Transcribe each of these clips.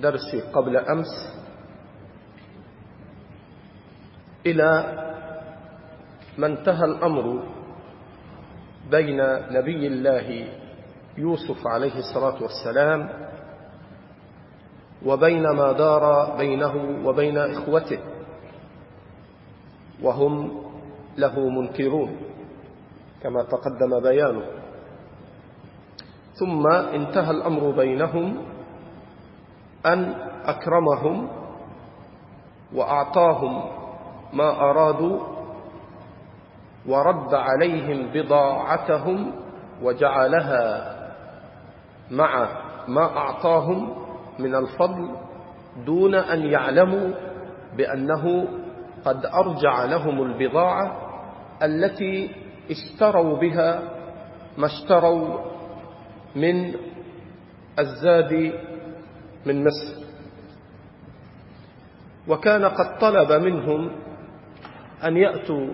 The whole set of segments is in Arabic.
درس قبل أمس إلى ما انتهى الأمر بين نبي الله يوسف عليه الصلاة والسلام وبين ما دار بينه وبين إخوته وهم له منكرون كما تقدم بيانه. ثم انتهى الأمر بينهم أن أكرمهم وأعطاهم ما أرادوا ورد عليهم بضاعتهم وجعلها مع ما أعطاهم من الفضل دون أن يعلموا بأنه قد أرجع لهم البضاعة التي اشتروا بها ما اشتروا من الزاد من مصر. وكان قد طلب منهم أن يأتوا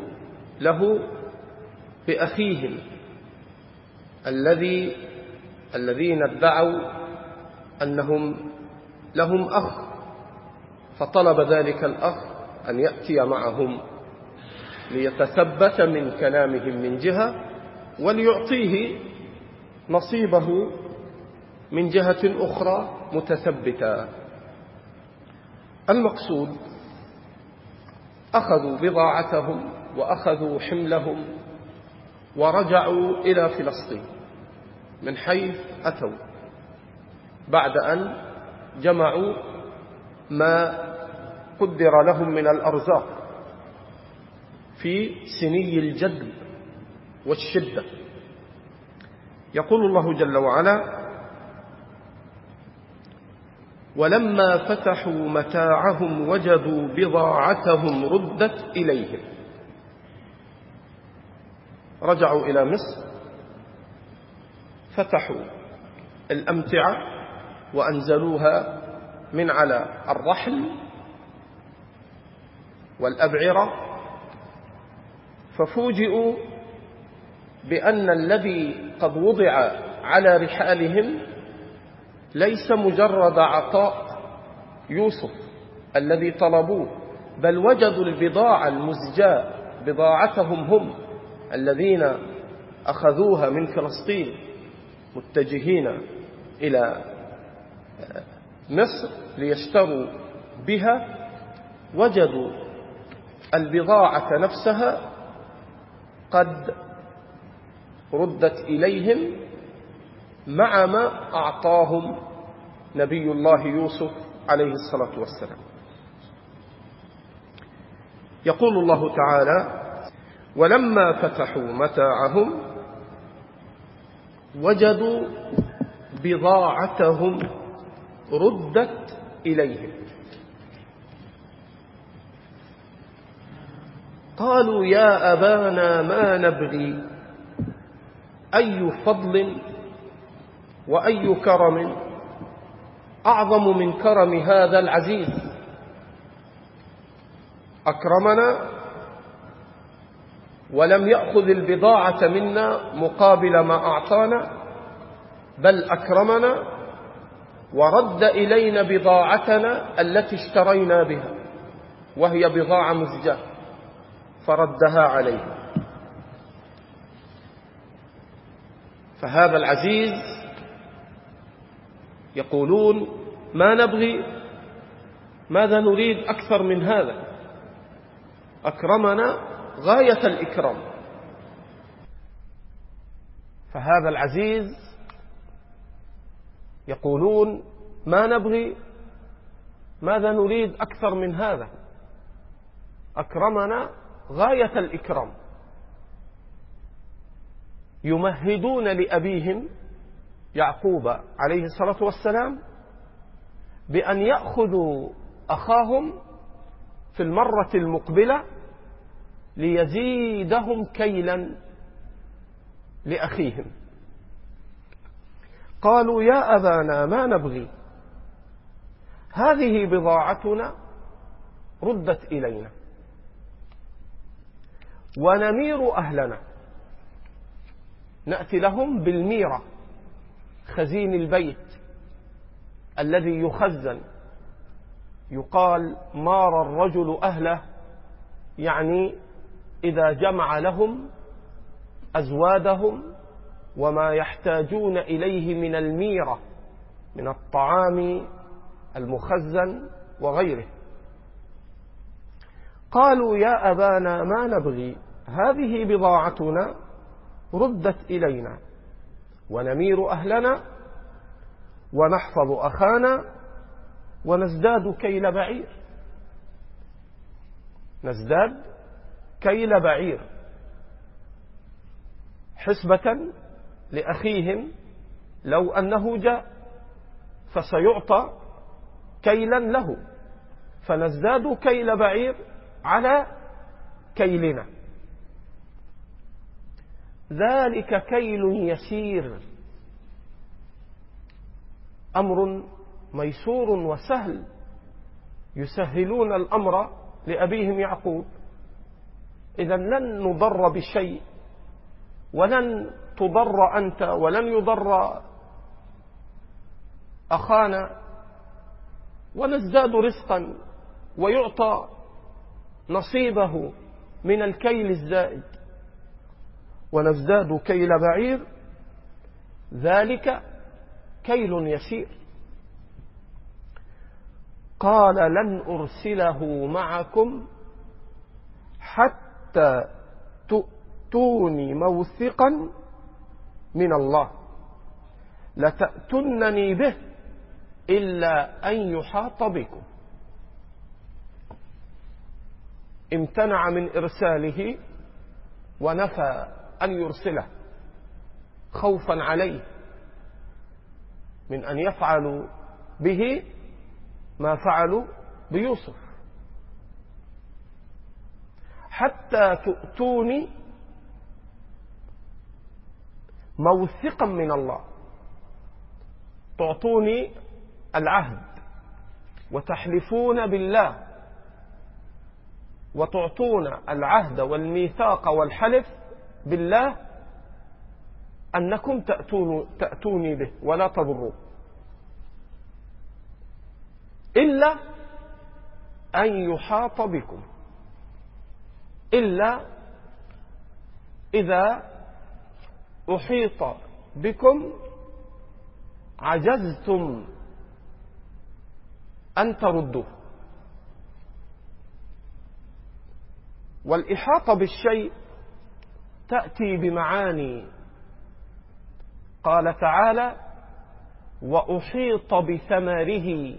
له بأخيهم الذي الذين ادعوا أنهم لهم أخ فطلب ذلك الأخ أن يأتي معهم ليتثبت من كلامهم من جهة وليعطيه نصيبه من جهة أخرى متثبتا المقصود أخذوا بضاعتهم وأخذوا حملهم ورجعوا إلى فلسطين من حيث أتوا بعد أن جمعوا ما قدر لهم من الأرزاق في سني الجدب والشدة. يقول الله جل وعلا ولما فتحوا متاعهم وجدوا بضاعتهم ردت إليهم. رجعوا إلى مصر فتحوا الأمتعة وأنزلوها من على الرحل والأبعرة ففوجئوا بأن الذي قد وضع على رحالهم ليس مجرد عطاء يوسف الذي طلبوه بل وجدوا البضاعة المزجاة بضاعتهم هم الذين أخذوها من فلسطين متجهين إلى مصر ليشتروا بها. وجدوا البضاعة نفسها قد ردت إليهم مع ما أعطاهم نبي الله يوسف عليه الصلاة والسلام. يقول الله تعالى ولما فتحوا متاعهم وجدوا بضاعتهم ردت إليهم. قالوا يا أبانا ما نبغي أي فضل وأي كرم أعظم من كرم هذا العزيز. أكرمنا ولم يأخذ البضاعة منا مقابل ما أعطانا بل أكرمنا ورد إلينا بضاعتنا التي اشترينا بها وهي بضاعة مزجاة فردها عليه فهذا العزيز يقولون ما نبغي ماذا نريد أكثر من هذا؟ أكرمنا غاية الإكرام. فهذا العزيز يقولون ما نبغي ماذا نريد أكثر من هذا؟ أكرمنا غاية الإكرام. يمهدون لأبيهم يعقوب عليه الصلاة والسلام بأن يأخذوا أخاهم في المرة المقبلة ليزيدهم كيلا لأخيهم. قالوا يا أبانا ما نبغي؟ هذه بضاعتنا ردت إلينا. ونمير أهلنا. نأتي لهم بالميرة. خزين البيت الذي يخزن. يقال مار الرجل أهله يعني إذا جمع لهم أزوادهم وما يحتاجون إليه من الميرة من الطعام المخزن وغيره. قالوا يا أبانا ما نبغي هذه بضاعتنا ردت إلينا. ونمير أهلنا ونحفظ أخانا ونزداد كيل بعير. نزداد كيل بعير. حسبة لأخيهم لو أنه جاء فسيعطى كيلا له. فنزداد كيل بعير على كيلنا. ذلك كيل يسير. أمر ميسور وسهل. يسهلون الأمر لأبيهم يعقوب. إذا لن نضر بشيء ولن تضر أنت ولن يضر أخانا. ونزداد رزقا ويعطى نصيبه من الكيل الزائد. ونزداد كيل بعير ذلك كيل يسير. قال لن أرسله معكم حتى تؤتوني موثقا من الله. لتأتنني به إلا أن يحاط بكم. امتنع من إرساله ونفى أن يرسله خوفا عليه من أن يفعلوا به ما فعلوا بيوسف. حتى تؤتوني موثقا من الله. تعطوني العهد وتحلفون بالله وتعطون العهد والميثاق والحلف بالله أنكم تأتون تأتوني به ولا تضروا. إلا أن يحاط بكم. إلا إذا أحيط بكم عجزتم أن تردوه. والإحاطة بالشيء تأتي بمعاني. قال تعالى وأحيط بثمره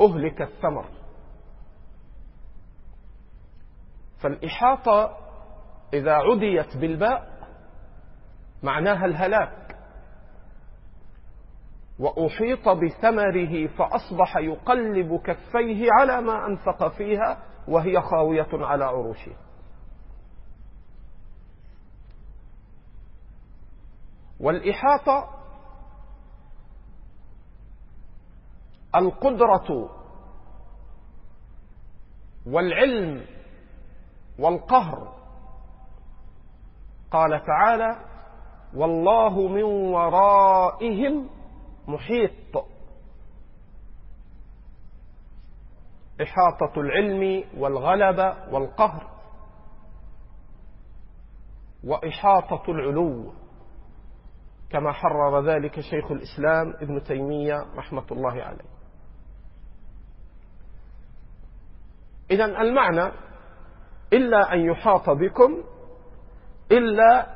أهلك الثمر. فالإحاطة إذا عديت بالباء معناها الهلاك. وأحيط بثمره فأصبح يقلب كفيه على ما أنفق فيها وهي خاوية على عروشه. والإحاطة القدرة والعلم والقهر. قال تعالى والله من ورائهم محيط. إحاطة العلم والغلبة والقهر. وإحاطة العلو. كما حرر ذلك شيخ الإسلام ابن تيمية رحمة الله عليه. إذا المعنى إلا أن يحاط بكم إلا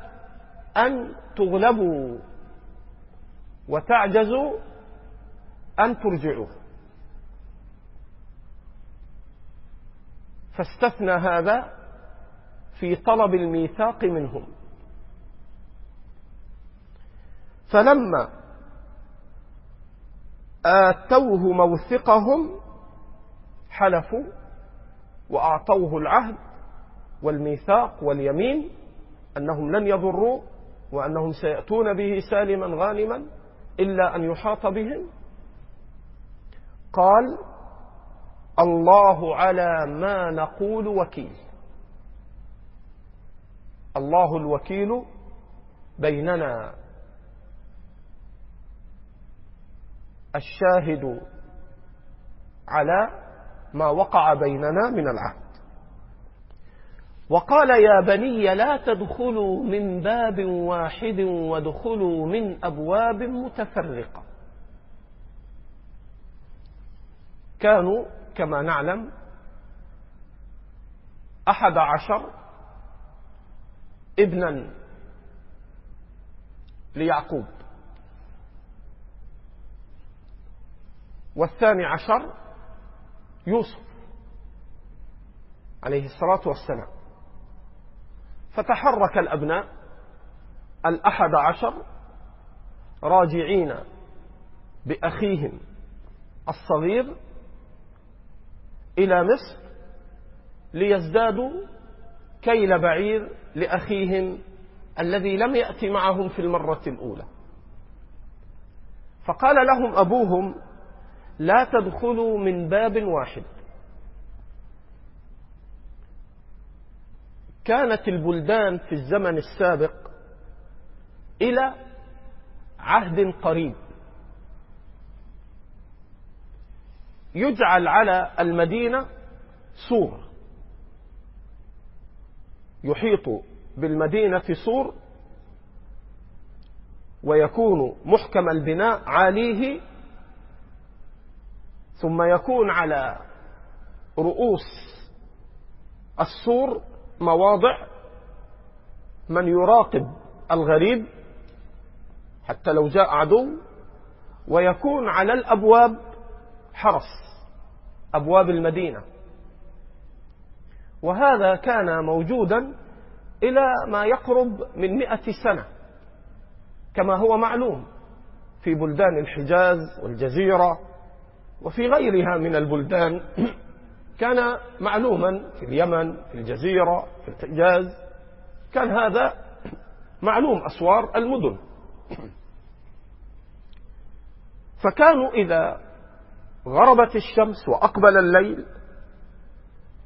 أن تغلبوا وتعجزوا أن ترجعوا. فاستثنى هذا في طلب الميثاق منهم. فلما آتوه موثقهم حلفوا وأعطوه العهد والميثاق واليمين أنهم لن يضروا وأنهم سيأتون به سالما غانما إلا أن يحاط بهم. قال الله على ما نقول وكيل. الله الوكيل بيننا الشاهد على ما وقع بيننا من العهد. وقال يا بني لا تدخلوا من باب واحد وادخلوا من أبواب متفرقة. كانوا كما نعلم أحد عشر ابنا ليعقوب. والثاني عشر يوسف عليه الصلاة والسلام. فتحرك الأبناء الأحد عشر راجعين بأخيهم الصغير إلى مصر ليزدادوا كيل بعير لأخيهم الذي لم يأتي معهم في المرة الأولى. فقال لهم أبوهم لا تدخلوا من باب واحد. كانت البلدان في الزمن السابق إلى عهد قريب. يجعل على المدينة سور. يحيط بالمدينة سور ويكون محكم البناء عاليه ثم يكون على رؤوس السور مواضع من يراقب الغريب حتى لو جاء عدو ويكون على الأبواب حرس أبواب المدينة. وهذا كان موجودا إلى ما يقرب من مئة سنة كما هو معلوم في بلدان الحجاز والجزيرة وفي غيرها من البلدان كان معلوما في اليمن في الجزيرة في الحجاز كان هذا معلوم أسوار المدن. فكانوا إذا غربت الشمس وأقبل الليل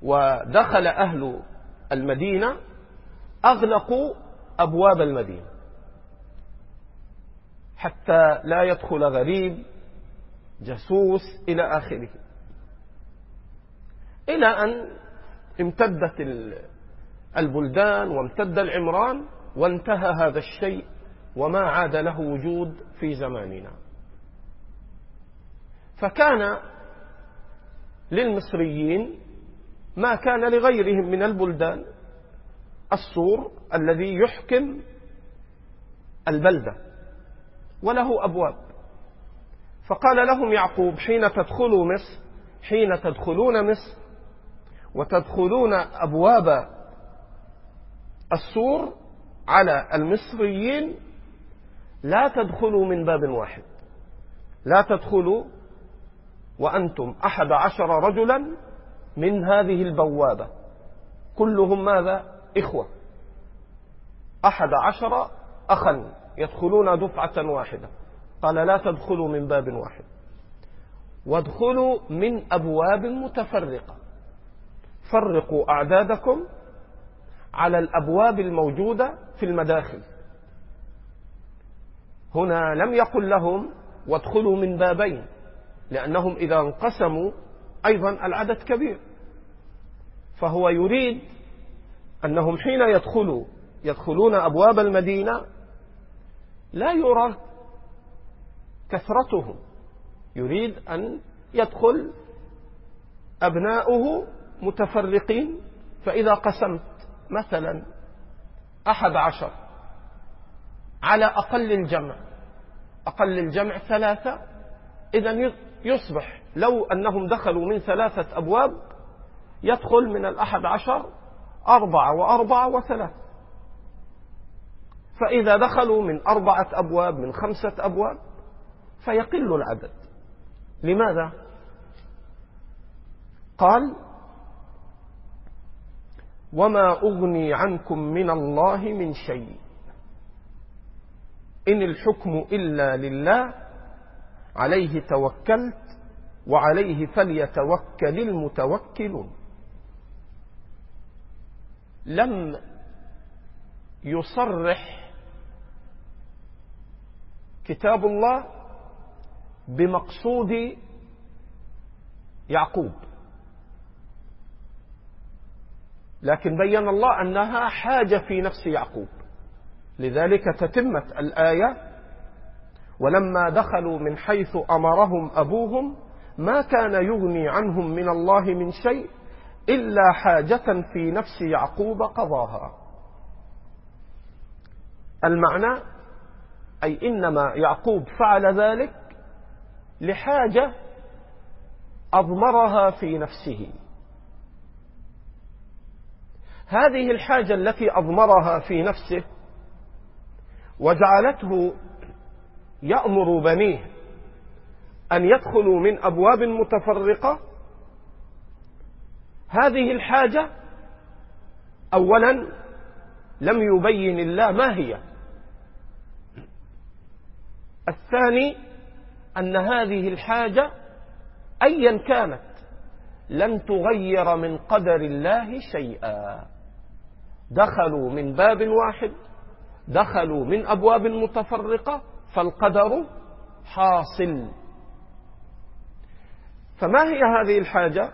ودخل أهل المدينة أغلقوا أبواب المدينة حتى لا يدخل غريب جاسوس إلى آخره. إلى أن امتدت البلدان وامتد العمران وانتهى هذا الشيء وما عاد له وجود في زماننا. فكان للمصريين ما كان لغيرهم من البلدان السور الذي يحكم البلدة وله أبواب. فقال لهم يعقوب حين تدخلوا مصر حين تدخلون مصر وتدخلون أبواب السور على المصريين لا تدخلوا من باب واحد. لا تدخلوا وأنتم أحد عشر رجلا من هذه البوابة. كلهم ماذا؟ إخوة. أحد عشر أخا يدخلون دفعة واحدة. قال لا تدخلوا من باب واحد. وادخلوا من أبواب متفرقة. فرقوا أعدادكم على الأبواب الموجودة في المداخل. هنا لم يقل لهم وادخلوا من بابين لأنهم إذا انقسموا أيضا العدد كبير. فهو يريد أنهم حين يدخلوا يدخلون أبواب المدينة لا يرى كثرتهم يريد أن يدخل أبناؤه متفرقين. فإذا قسمت مثلا أحد عشر على أقل الجمع أقل الجمع ثلاثة إذا يصبح لو أنهم دخلوا من ثلاثة أبواب يدخل من الأحد عشر أربعة وأربعة وثلاثة. فإذا دخلوا من أربعة أبواب من خمسة أبواب فيقل العدد. لماذا؟ قال وما أغني عنكم من الله من شيء. إن الحكم إلا لله عليه توكلت وعليه فليتوكل المتوكلون. لم يصرح كتاب الله بمقصود يعقوب. لكن بين الله أنها حاجة في نفس يعقوب. لذلك تتمت الآية ولما دخلوا من حيث أمرهم أبوهم ما كان يغني عنهم من الله من شيء إلا حاجة في نفس يعقوب قضاها. المعنى أي إنما يعقوب فعل ذلك لحاجة أضمرها في نفسه. هذه الحاجة التي أضمرها في نفسه وجعلته يأمر بنيه أن يدخلوا من أبواب متفرقة هذه الحاجة أولا لم يبين الله ما هي. الثاني أن هذه الحاجة أيا كانت لن تغير من قدر الله شيئا. دخلوا من باب واحد دخلوا من أبواب متفرقة فالقدر حاصل. فما هي هذه الحاجة؟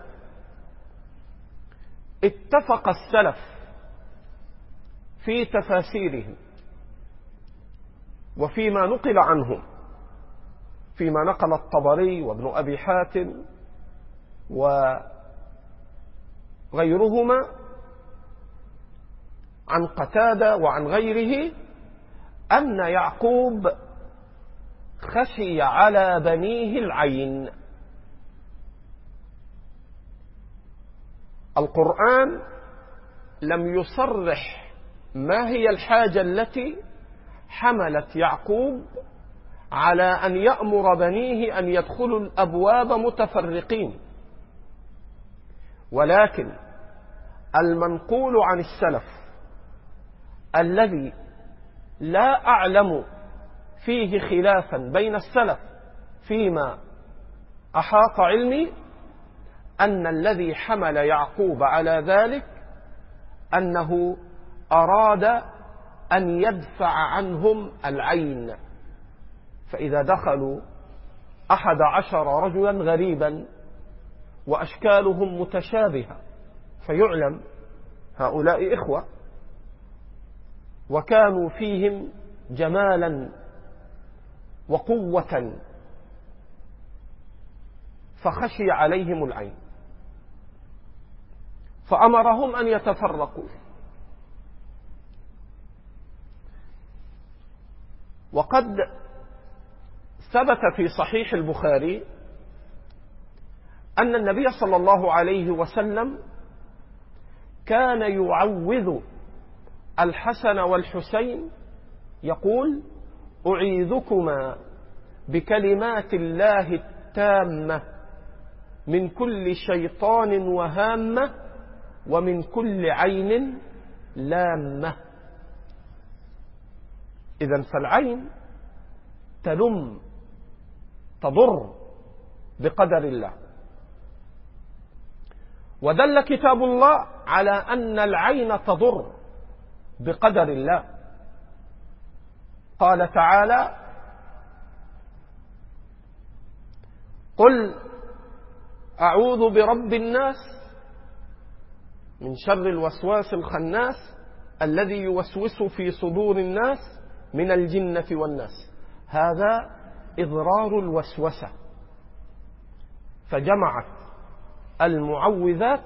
اتفق السلف في تفاسيرهم وفيما نقل عنهم. فيما نقل الطبري وابن أبي حاتم وغيرهما عن قتادة وعن غيره أن يعقوب خشي على بنيه العين. القرآن لم يصرح ما هي الحاجة التي حملت يعقوب على أن يأمر بنيه أن يدخلوا الأبواب متفرقين. ولكن المنقول عن السلف الذي لا أعلم فيه خلافا بين السلف فيما أحاط علمي أن الذي حمل يعقوب على ذلك أنه أراد أن يدفع عنهم العين. فإذا دخلوا أحد عشر رجلا غريبا وأشكالهم متشابهة فيعلم هؤلاء إخوة وكانوا فيهم جمالا وقوة فخشي عليهم العين فأمرهم أن يتفرقوا. وقد ثبت في صحيح البخاري أن النبي صلى الله عليه وسلم كان يعوذ الحسن والحسين يقول أعيذكما بكلمات الله التامة من كل شيطان وهامة ومن كل عين لامة. إذا فالعين تلم تضر بقدر الله. ودل كتاب الله على أن العين تضر بقدر الله. قال تعالى قل أعوذ برب الناس من شر الوسواس الخناس الذي يوسوس في صدور الناس من الجنة والناس. هذا إضرار الوسوسة. فجمعت المعوذات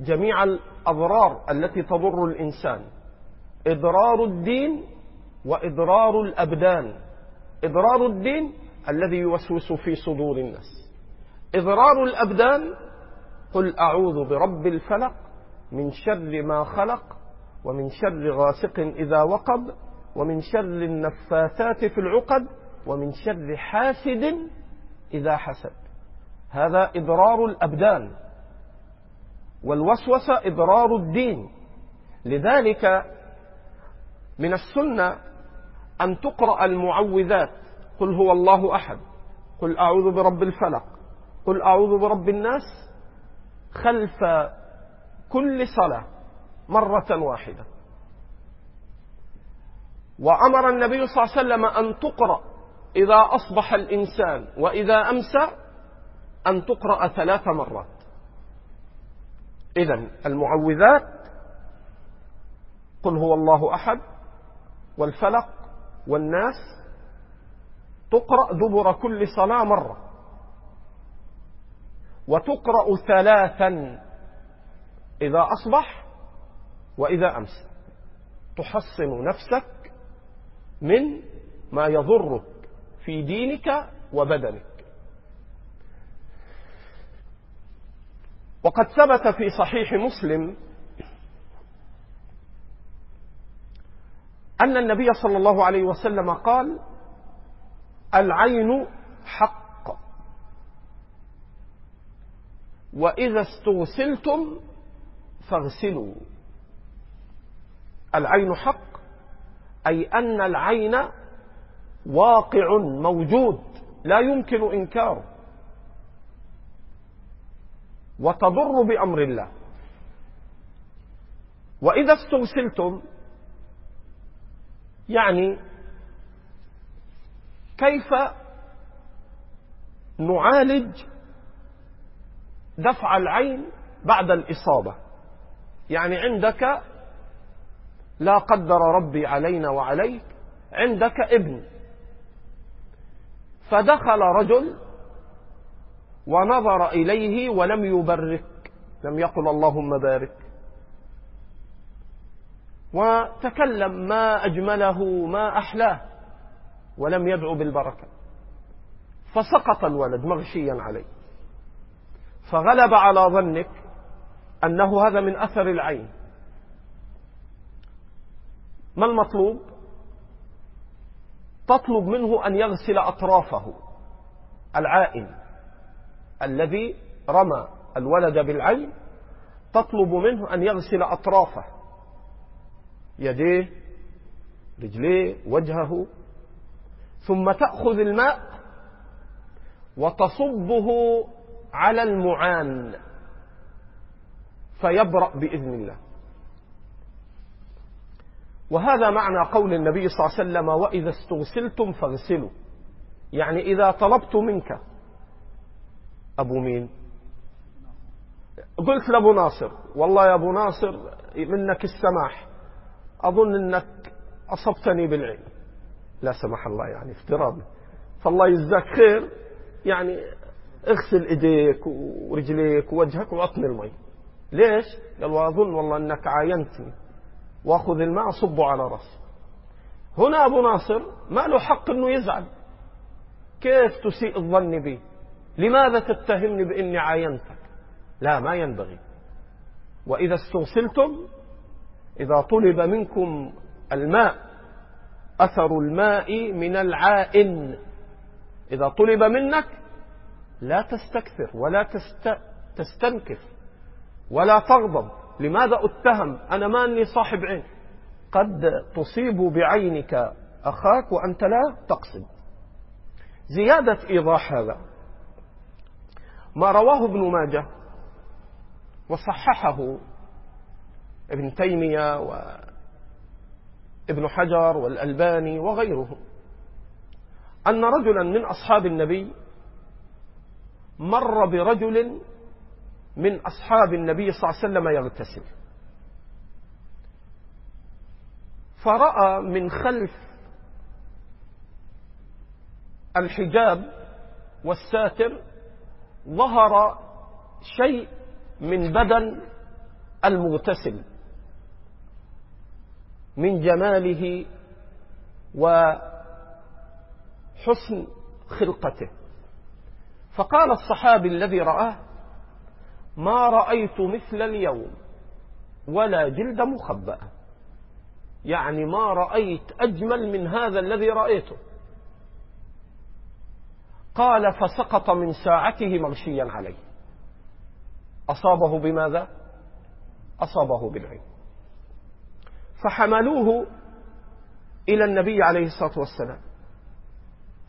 جميع الأضرار التي تضر الإنسان. إضرار الدين وإضرار الأبدان. إضرار الدين الذي يوسوس في صدور الناس. إضرار الأبدان قل أعوذ برب الفلق من شر ما خلق ومن شر غاسق إذا وقب ومن شر النفاثات في العقد ومن شر حاسد إذا حسد. هذا إضرار الأبدان. والوسوسة إضرار الدين. لذلك من السنة أن تقرأ المعوذات. قل هو الله أحد. قل أعوذ برب الفلق. قل أعوذ برب الناس خلف كل صلاة مرة واحدة. وأمر النبي صلى الله عليه وسلم أن تقرأ إذا أصبح الإنسان وإذا أمسى أن تقرأ ثلاث مرات. إذا المعوذات قل هو الله أحد والفلق والناس تقرأ دبر كل صلاة مرة وتقرأ ثلاثا إذا أصبح وإذا أمس تحصن نفسك من ما يضرك. في دينك وبدنك. وقد ثبت في صحيح مسلم أن النبي صلى الله عليه وسلم قال العين حق. وإذا استغسلتم فاغسلوا. العين حق أي أن العين واقع موجود لا يمكن إنكاره. وتضر بأمر الله. وإذا استغسلتم يعني كيف نعالج دفع العين بعد الإصابة؟ يعني عندك لا قدر ربي علينا وعليك عندك ابن. فدخل رجل ونظر إليه ولم يبرك لم يقل اللهم بارك. وتكلم ما أجمله ما أحلاه ولم يدعو بالبركة. فسقط الولد مغشيا عليه. فغلب على ظنك أنه هذا من أثر العين. ما المطلوب؟ تطلب منه أن يغسل أطرافه. العائن الذي رمى الولد بالعين تطلب منه أن يغسل أطرافه. يديه رجليه وجهه. ثم تأخذ الماء وتصبه على المعان. فيبرأ بإذن الله. وهذا معنى قول النبي صلى الله عليه وسلم وإذا استغسلتم فاغسلوا. يعني إذا طلبت منك. أبو مين؟ قلت لأبو ناصر. والله يا أبو ناصر منك السماح. أظن أنك أصبتني بالعلم. لا سمح الله يعني افتراضي فالله يجزاك خير. يعني اغسل إيديك ورجليك ووجهك واعطني المي. ليش؟ قال وأظن والله إنك عاينتني. واخذ الماء صبه على راسي هنا أبو ناصر ما له حق إنه يزعل. كيف تسيء الظن بي؟ لماذا تتهمني بإني عاينتك؟ لا ما ينبغي. وإذا استغسلتم إذا طلب منكم الماء أثر الماء من العائن. إذا طلب منك لا تستكثر ولا تست... تستنكف ولا تغضب. لماذا اتهم؟ أنا ما اني صاحب عين. قد تصيب بعينك أخاك وأنت لا تقصد. زيادة إيضاح هذا. ما رواه ابن ماجه وصححه ابن تيمية وابن حجر والألباني وغيرهم أن رجلا من أصحاب النبي مر برجل من أصحاب النبي صلى الله عليه وسلم يغتسل. فرأى من خلف الحجاب والساتر ظهر شيء من بدن المغتسل من جماله وحسن خلقته. فقال الصحابي الذي رآه ما رأيت مثل اليوم ولا جلد مخبأ. يعني ما رأيت أجمل من هذا الذي رأيته. قال فسقط من ساعته مغشيا عليه. أصابه بماذا؟ أصابه بالعين. فحملوه إلى النبي عليه الصلاة والسلام.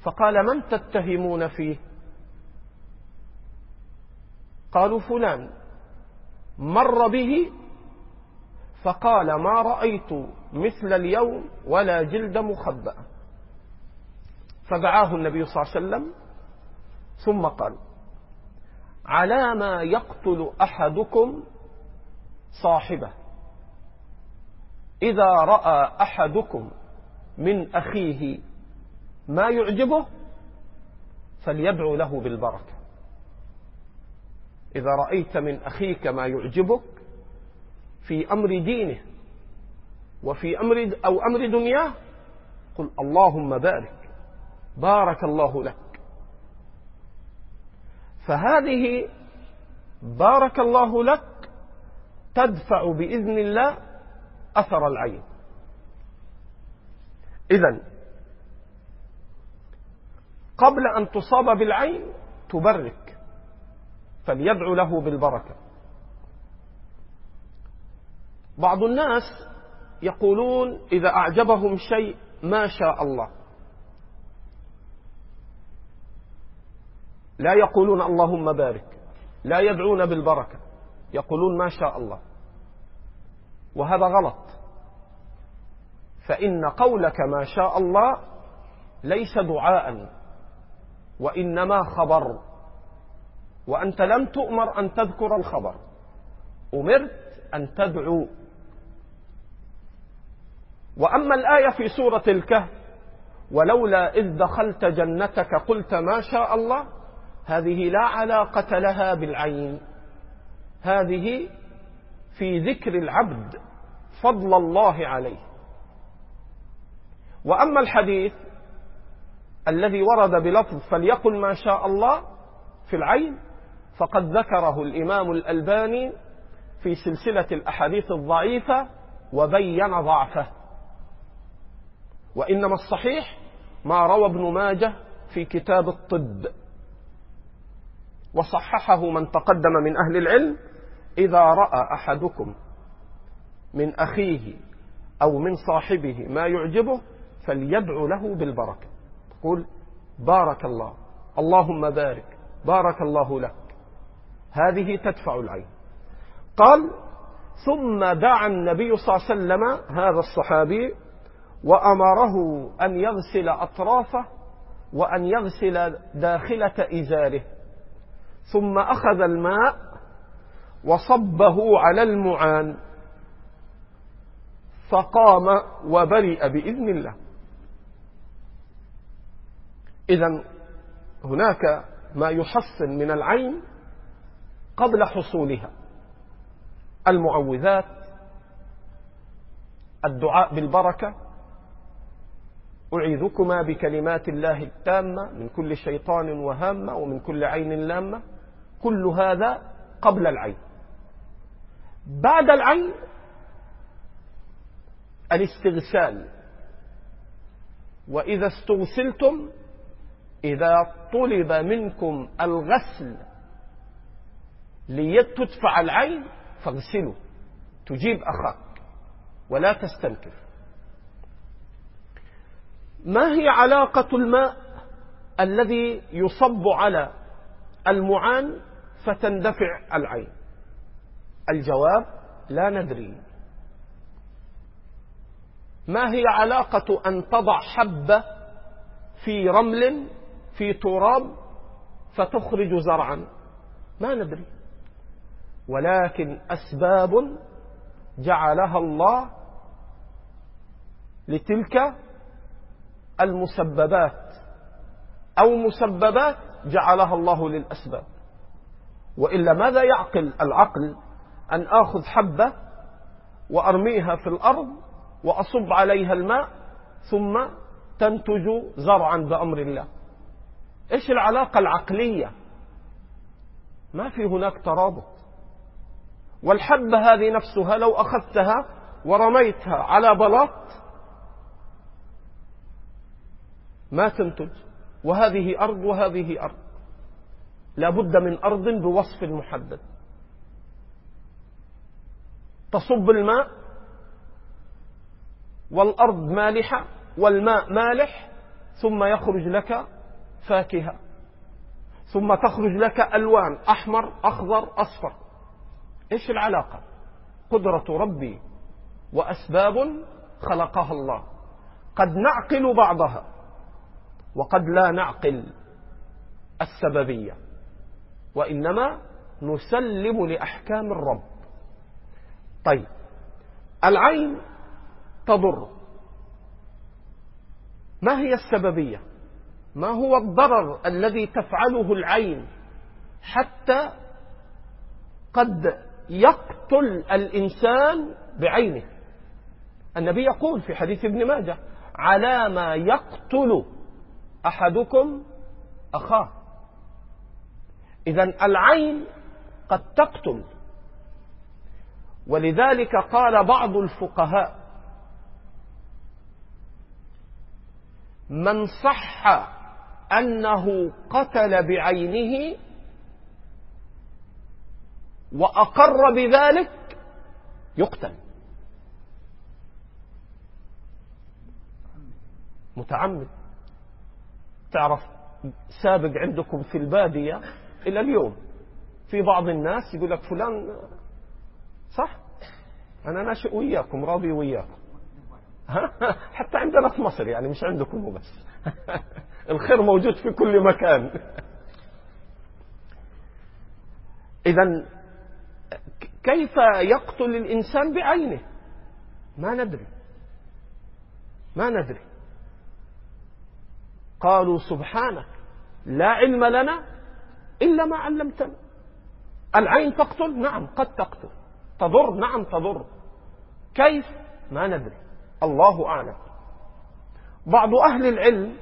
فقال من تتهمون فيه؟ قالوا فلان مر به فقال ما رأيت مثل اليوم ولا جلد مخبأ. فدعاه النبي صلى الله عليه وسلم ثم قال على ما يقتل أحدكم صاحبه. إذا رأى أحدكم من أخيه ما يعجبه فليدعو له بالبركة. إذا رأيت من أخيك ما يعجبك في أمر دينه وفي أمر أو أمر دنياه قل اللهم بارك بارك الله لك. فهذه بارك الله لك تدفع بإذن الله أثر العين. إذا قبل أن تصاب بالعين تبرك. فليدعو له بالبركة. بعض الناس يقولون إذا أعجبهم شيء ما شاء الله. لا يقولون اللهم بارك لا يدعون بالبركة يقولون ما شاء الله. وهذا غلط. فإن قولك ما شاء الله ليس دعاء وإنما خبر. وأنت لم تؤمر أن تذكر الخبر. أمرت أن تدعو. وأما الآية في سورة الكهف ولولا إذ دخلت جنتك قلت ما شاء الله هذه لا علاقة لها بالعين. هذه في ذكر العبد فضل الله عليه. وأما الحديث الذي ورد بلفظ فليقل ما شاء الله في العين فقد ذكره الإمام الألباني في سلسلة الأحاديث الضعيفة وبين ضعفه. وإنما الصحيح ما روى ابن ماجه في كتاب الطب. وصححه من تقدم من أهل العلم إذا رأى أحدكم من أخيه أو من صاحبه ما يعجبه فليدعو له بالبركة. تقول بارك الله اللهم بارك بارك الله لك. هذه تدفع العين. قال ثم دعا النبي صلى الله عليه وسلم هذا الصحابي وأمره أن يغسل أطرافه وأن يغسل داخلة إزاره. ثم أخذ الماء وصبه على المعان. فقام وبرئ بإذن الله. إذا هناك ما يحصن من العين قبل حصولها. المعوذات الدعاء بالبركة. أعيذكما بكلمات الله التامة من كل شيطان وهامة ومن كل عين لامة. كل هذا قبل العين. بعد العين الاستغسال. وإذا استغسلتم إذا طلب منكم الغسل ليتدفع العين فاغسلوا تجيب أخاك ولا تستنكر. ما هي علاقة الماء الذي يصب على المعان فتندفع العين؟ الجواب لا ندري. ما هي علاقة أن تضع حبة في رمل في تراب فتخرج زرعا؟ ما ندري. ولكن أسباب جعلها الله لتلك المسببات أو مسببات جعلها الله للأسباب. وإلا ماذا يعقل العقل أن آخذ حبة وأرميها في الأرض وأصب عليها الماء ثم تنتج زرعا بأمر الله؟ إيش العلاقة العقلية؟ ما في هناك ترابط. والحبة هذه نفسها لو أخذتها ورميتها على بلاط ما تنتج. وهذه أرض وهذه أرض. لا بد من أرض بوصف محدد تصب الماء والأرض مالحة والماء مالح ثم يخرج لك فاكهة. ثم تخرج لك ألوان أحمر أخضر أصفر. إيش العلاقة؟ قدرة ربي وأسباب خلقها الله. قد نعقل بعضها وقد لا نعقل السببية وإنما نسلم لأحكام الرب. طيب العين تضر. ما هي السببية؟ ما هو الضرر الذي تفعله العين حتى قد يقتل الإنسان بعينه. النبي يقول في حديث ابن ماجه على ما يقتل أحدكم أخاه. إذا العين قد تقتل. ولذلك قال بعض الفقهاء من صح أنه قتل بعينه وأقر بذلك يقتل. متعمد. تعرف سابق عندكم في البادية إلى اليوم في بعض الناس يقول لك فلان صح؟ أنا ناشئ وياكم راضي وياكم. حتى عندنا في مصر يعني مش عندكم وبس الخير موجود في كل مكان. إذا كيف يقتل الإنسان بعينه؟ ما ندري. ما ندري. قالوا سبحانك لا علم لنا إلا ما علمتنا. العين تقتل؟ نعم قد تقتل. تضر؟ نعم تضر. كيف؟ ما ندري. الله أعلم. بعض أهل العلم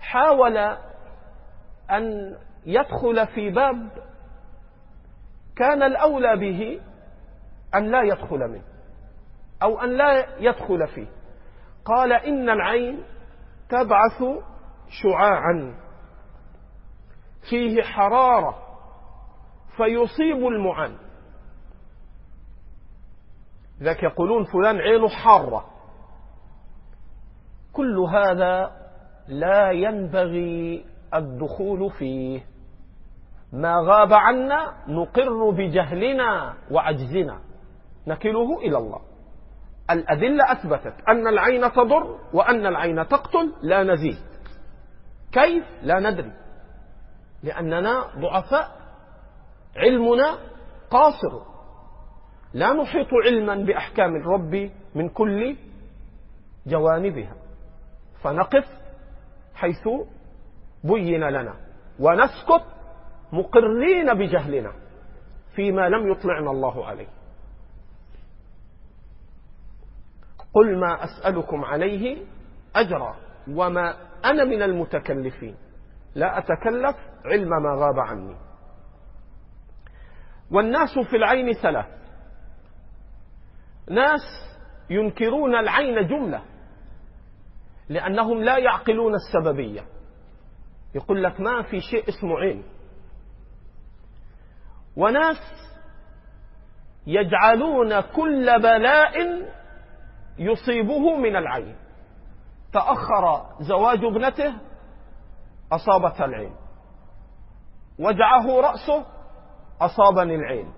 حاول أن يدخل في باب كان الأولى به أن لا يدخل منه أو أن لا يدخل فيه. قال إن العين تبعث شعاعا. فيه حرارة فيصيب المعان. ذاك يقولون فلان عينه حارة. كل هذا لا ينبغي الدخول فيه. ما غاب عنا نقر بجهلنا وعجزنا. نكله إلى الله. الأدلة أثبتت أن العين تضر وأن العين تقتل لا نزيد. كيف؟ لا ندري. لأننا ضعفاء. علمنا قاصر. لا نحيط علما بأحكام الرب من كل جوانبها. فنقف حيث بين لنا. ونسكت مقرين بجهلنا فيما لم يطلعنا الله عليه. قل ما أسألكم عليه أجرا وما أنا من المتكلفين. لا أتكلف علم ما غاب عني. والناس في العين ثلاث. ناس ينكرون العين جملة لأنهم لا يعقلون السببية. يقول لك ما في شيء اسمه عين. وناس يجعلون كل بلاء يصيبه من العين. تأخر زواج ابنته أصابتها العين. وجعه رأسه أصابني العين.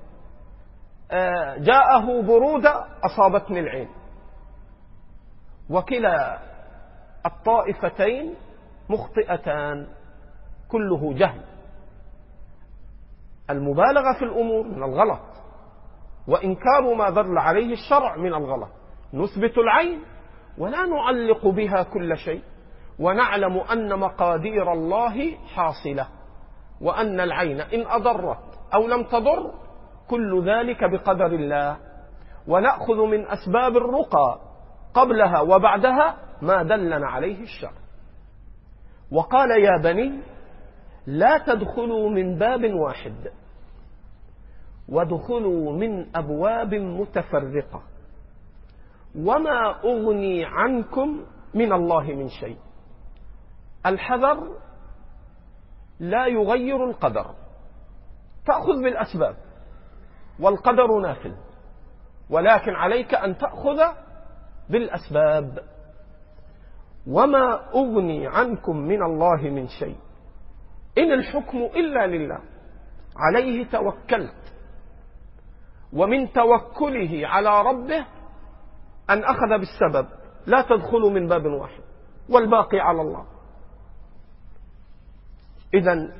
آه، جاءه برودة أصابتني العين. وكلا الطائفتين مخطئتان كله جهل. المبالغة في الأمور من الغلط. وإنكار ما دل عليه الشرع من الغلط. نثبت العين ولا نعلق بها كل شيء. ونعلم أن مقادير الله حاصلة. وأن العين إن أضرت أو لم تضر كل ذلك بقدر الله. ونأخذ من أسباب الرقى قبلها وبعدها ما دلنا عليه الشرع. وقال يا بني لا تدخلوا من باب واحد. وادخلوا من أبواب متفرقة. وما أغني عنكم من الله من شيء. الحذر لا يغير القدر. تأخذ بالأسباب. والقدر نافل. ولكن عليك أن تأخذ بالأسباب. وما أغني عنكم من الله من شيء. إن الحكم إلا لله. عليه توكلت. ومن توكله على ربه أن أخذ بالسبب. لا تدخلوا من باب واحد. والباقي على الله. إذا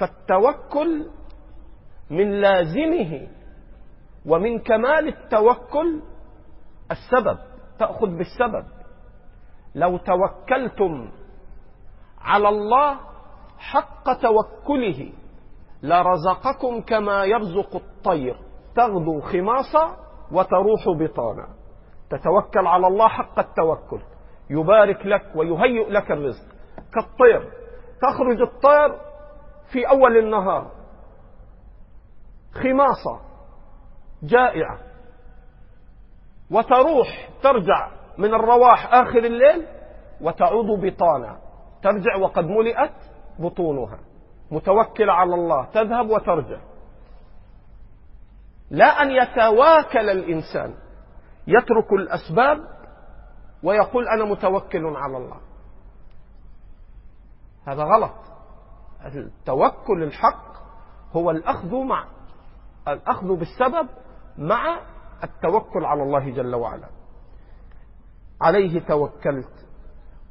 فالتوكل من لازمه. ومن كمال التوكل السبب. تأخذ بالسبب. لو توكلتم على الله حق توكله لرزقكم كما يرزق الطير. تغدو خماصا وتروح بطانا. تتوكل على الله حق التوكل. يبارك لك ويهيئ لك الرزق. كالطير. تخرج الطير في أول النهار. خماصة. جائعة. وتروح ترجع من الرواح آخر الليل وتعود بطانا. ترجع وقد ملئت بطونها. متوكلة على الله تذهب وترجع. لا أن يتواكل الإنسان. يترك الأسباب ويقول أنا متوكل على الله. هذا غلط. التوكل الحق هو الأخذ مع الأخذ بالسبب مع التوكل على الله جل وعلا. عليه توكلت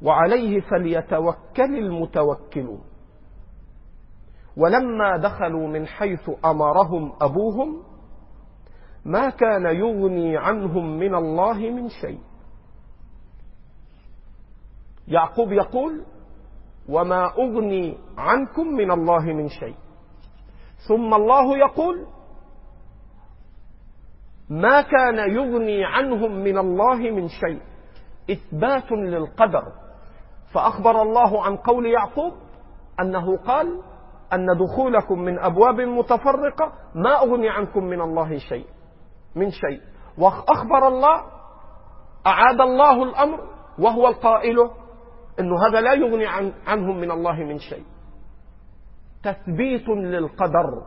وعليه فليتوكل المتوكلون. ولما دخلوا من حيث أمرهم أبوهم ما كان يغني عنهم من الله من شيء. يعقوب يقول وما أغني عنكم من الله من شيء. ثم الله يقول ما كان يغني عنهم من الله من شيء. إثبات للقدر. فأخبر الله عن قول يعقوب أنه قال أن دخولكم من أبواب متفرقة ما أغني عنكم من الله شيء من شيء. وأخبر الله أعاد الله الأمر وهو القائل أنه هذا لا يغني عن عنهم من الله من شيء. تثبيت للقدر.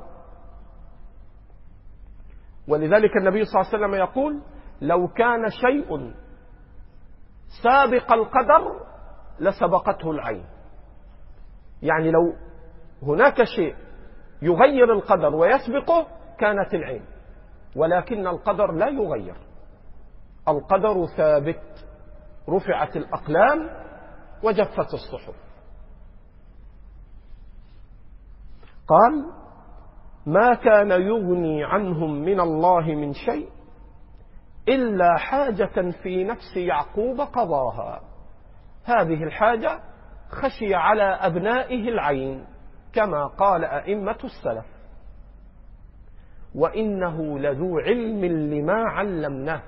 ولذلك النبي صلى الله عليه وسلم يقول لو كان شيء سابق القدر لسبقته العين. يعني لو هناك شيء يغير القدر ويسبقه كانت العين ولكن القدر لا يغير. القدر ثابت رفعت الأقلام وجفت الصحف. قال ما كان يغني عنهم من الله من شيء إلا حاجة في نفس يعقوب قضاها. هذه الحاجة خشي على أبنائه العين. كما قال أئمة السلف. وإنه لذو علم لما علمناه.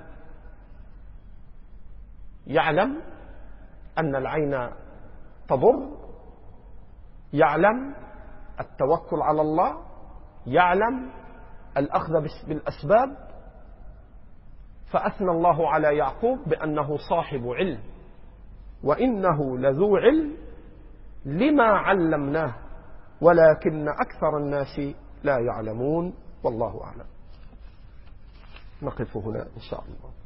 يعلم أن العين تضر. يعلم التوكل على الله. يعلم الأخذ بالأسباب. فأثنى الله على يعقوب بأنه صاحب علم. وإنه لذو علم لما علمناه. ولكن أكثر الناس لا يعلمون والله أعلم. نقف هنا إن شاء الله.